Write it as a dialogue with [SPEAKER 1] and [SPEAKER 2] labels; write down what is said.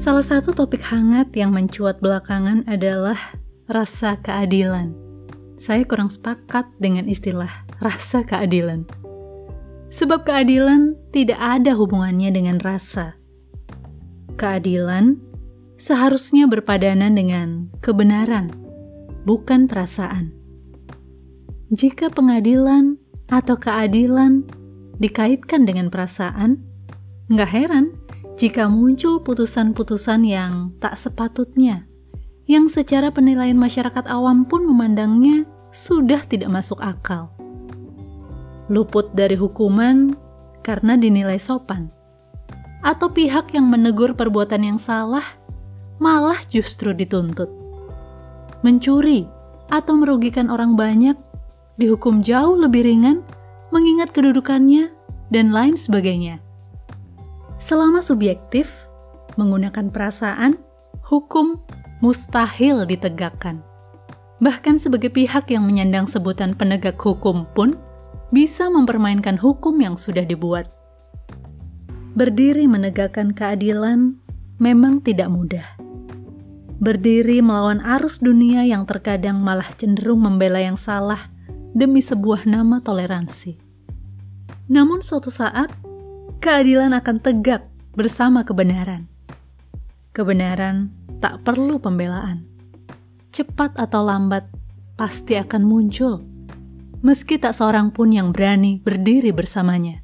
[SPEAKER 1] Salah satu topik hangat yang mencuat belakangan adalah rasa keadilan. Saya kurang sepakat dengan istilah rasa keadilan. Sebab keadilan tidak ada hubungannya dengan rasa. Keadilan seharusnya berpadanan dengan kebenaran, bukan perasaan. Jika pengadilan atau keadilan dikaitkan dengan perasaan, nggak heran jika muncul putusan-putusan yang tak sepatutnya, yang secara penilaian masyarakat awam pun memandangnya sudah tidak masuk akal. Luput dari hukuman karena dinilai sopan, atau pihak yang menegur perbuatan yang salah malah justru dituntut. Mencuri atau merugikan orang banyak dihukum jauh lebih ringan mengingat kedudukannya dan lain sebagainya. Selama subjektif, menggunakan perasaan, hukum mustahil ditegakkan. Bahkan sebagai pihak yang menyandang sebutan penegak hukum pun bisa mempermainkan hukum yang sudah dibuat. Berdiri menegakkan keadilan memang tidak mudah. Berdiri melawan arus dunia yang terkadang malah cenderung membela yang salah demi sebuah nama toleransi. Namun suatu saat, keadilan akan tegak bersama kebenaran. Kebenaran tak perlu pembelaan. Cepat atau lambat, pasti akan muncul, meski tak seorang pun yang berani berdiri bersamanya.